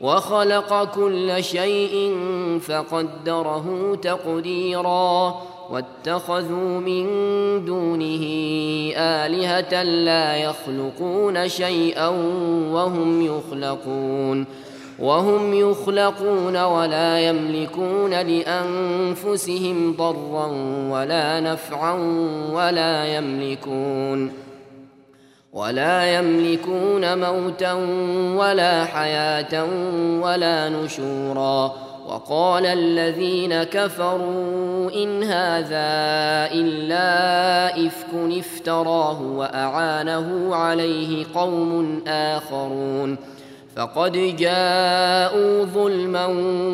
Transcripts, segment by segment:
وخلق كل شيء فقدره تقديرا واتخذوا من دونه آلهة لا يخلقون شيئا وهم يخلقون وهم يخلقون ولا يملكون لأنفسهم ضرا ولا نفعا ولا يملكون ولا يملكون موتا ولا حياة ولا نشورا. وقال الذين كفروا إن هذا إلا إفك افتراه وأعانه عليه قوم آخرون. فقد جاءوا ظلما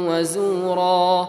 وزورا.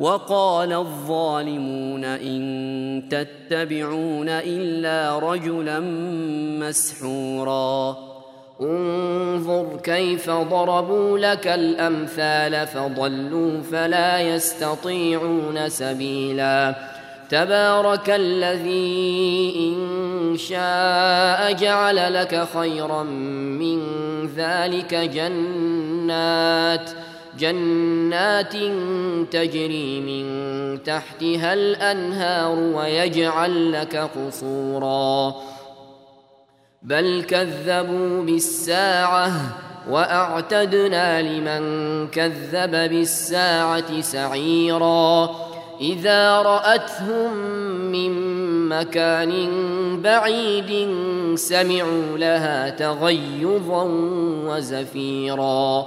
وقال الظالمون إن تتبعون إلا رجلا مسحورا. انظر كيف ضربوا لك الأمثال فضلوا فلا يستطيعون سبيلا. تبارك الذي إن شاء جعل لك خيرا من ذلك جنات. جنات تجري من تحتها الأنهار ويجعل لك قصورا. بل كذبوا بالساعة وأعتدنا لمن كذب بالساعة سعيرا. إذا رأتهم من مكان بعيد سمعوا لها تغيظا وزفيرا.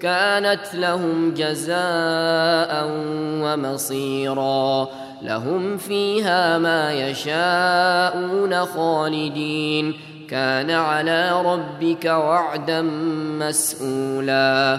كانت لهم جزاء ومصيرا. لهم فيها ما يشاءون خالدين. كان على ربك وعدا مسئولا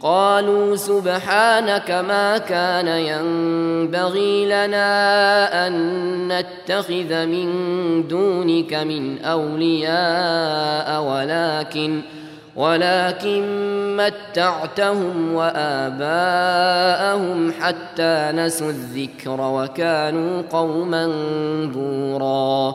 قالوا سبحانك ما كان ينبغي لنا أن نتخذ من دونك من أولياء ولكن ولكن متعتهم وآباءهم حتى نسوا الذكر وكانوا قوما بوراً.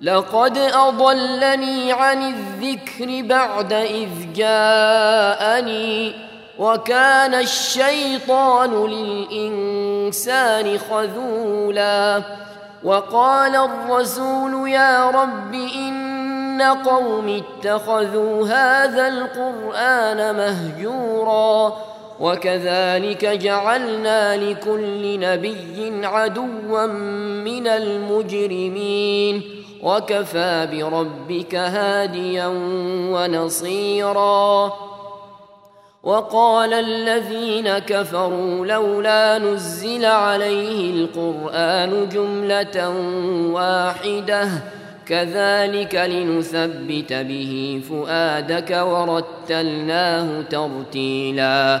لقد أضلني عن الذكر بعد إذ جاءني وكان الشيطان للإنسان خذولا وقال الرسول يا رب إن قوم اتخذوا هذا القرآن مهجورا وكذلك جعلنا لكل نبي عدوا من المجرمين وكفى بربك هاديا ونصيرا. وقال الذين كفروا لولا نزل عليه القرآن جملة واحدة كذلك لنثبت به فؤادك ورتلناه ترتيلا.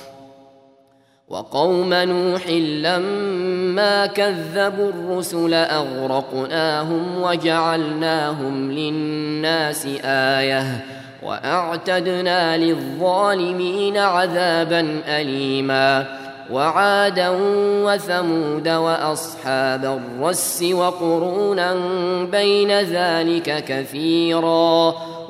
وقوم نوح لما كذبوا الرسل أغرقناهم وجعلناهم للناس آية وأعتدنا للظالمين عذابا أليما وعادا وثمود وأصحاب الرس وقرونا بين ذلك كثيرا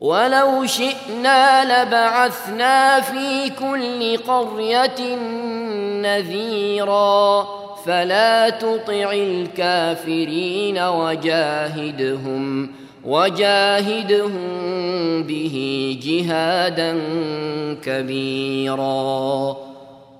ولو شئنا لبعثنا في كل قريه نذيرا فلا تطع الكافرين وجاهدهم وجاهدهم به جهادا كبيرا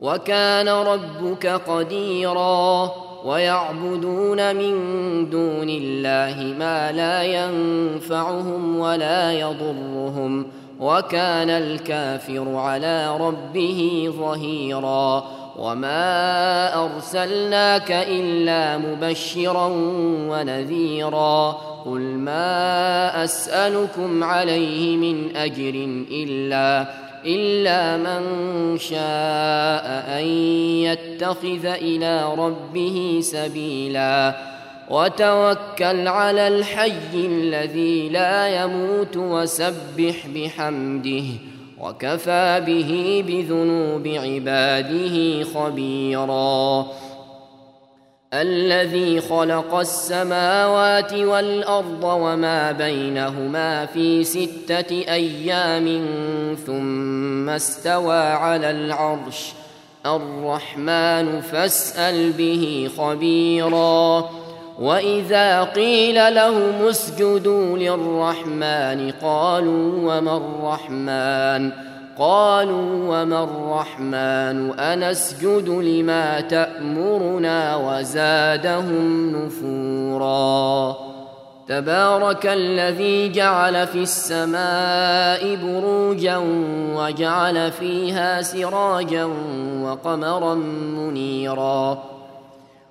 وكان ربك قديرا ويعبدون من دون الله ما لا ينفعهم ولا يضرهم وكان الكافر على ربه ظهيرا وما أرسلناك إلا مبشرا ونذيرا قل ما أسألكم عليه من أجر إلا إلا من شاء أن يتخذ إلى ربه سبيلا. وتوكل على الحي الذي لا يموت وسبح بحمده. وكفى به بذنوب عباده خبيرا. الذي خلق السماوات والأرض وما بينهما في ستة أيام ثم استوى على العرش. الرحمن فاسأل به خبيرا. وإذا قيل لهم اسجدوا للرحمن قالوا وما الرحمن؟ قالوا وما الرحمن أنسجد لما تأمرنا وزادهم نفورا. تبارك الذي جعل في السماء بروجا وجعل فيها سراجا وقمرا منيرا.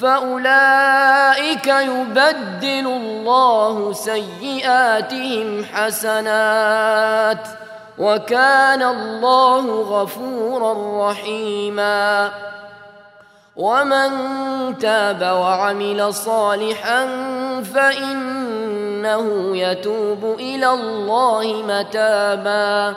فأولئك يبدل الله سيئاتهم حسنات وكان الله غفورا رحيما ومن تاب وعمل صالحا فإنه يتوب إلى الله متابا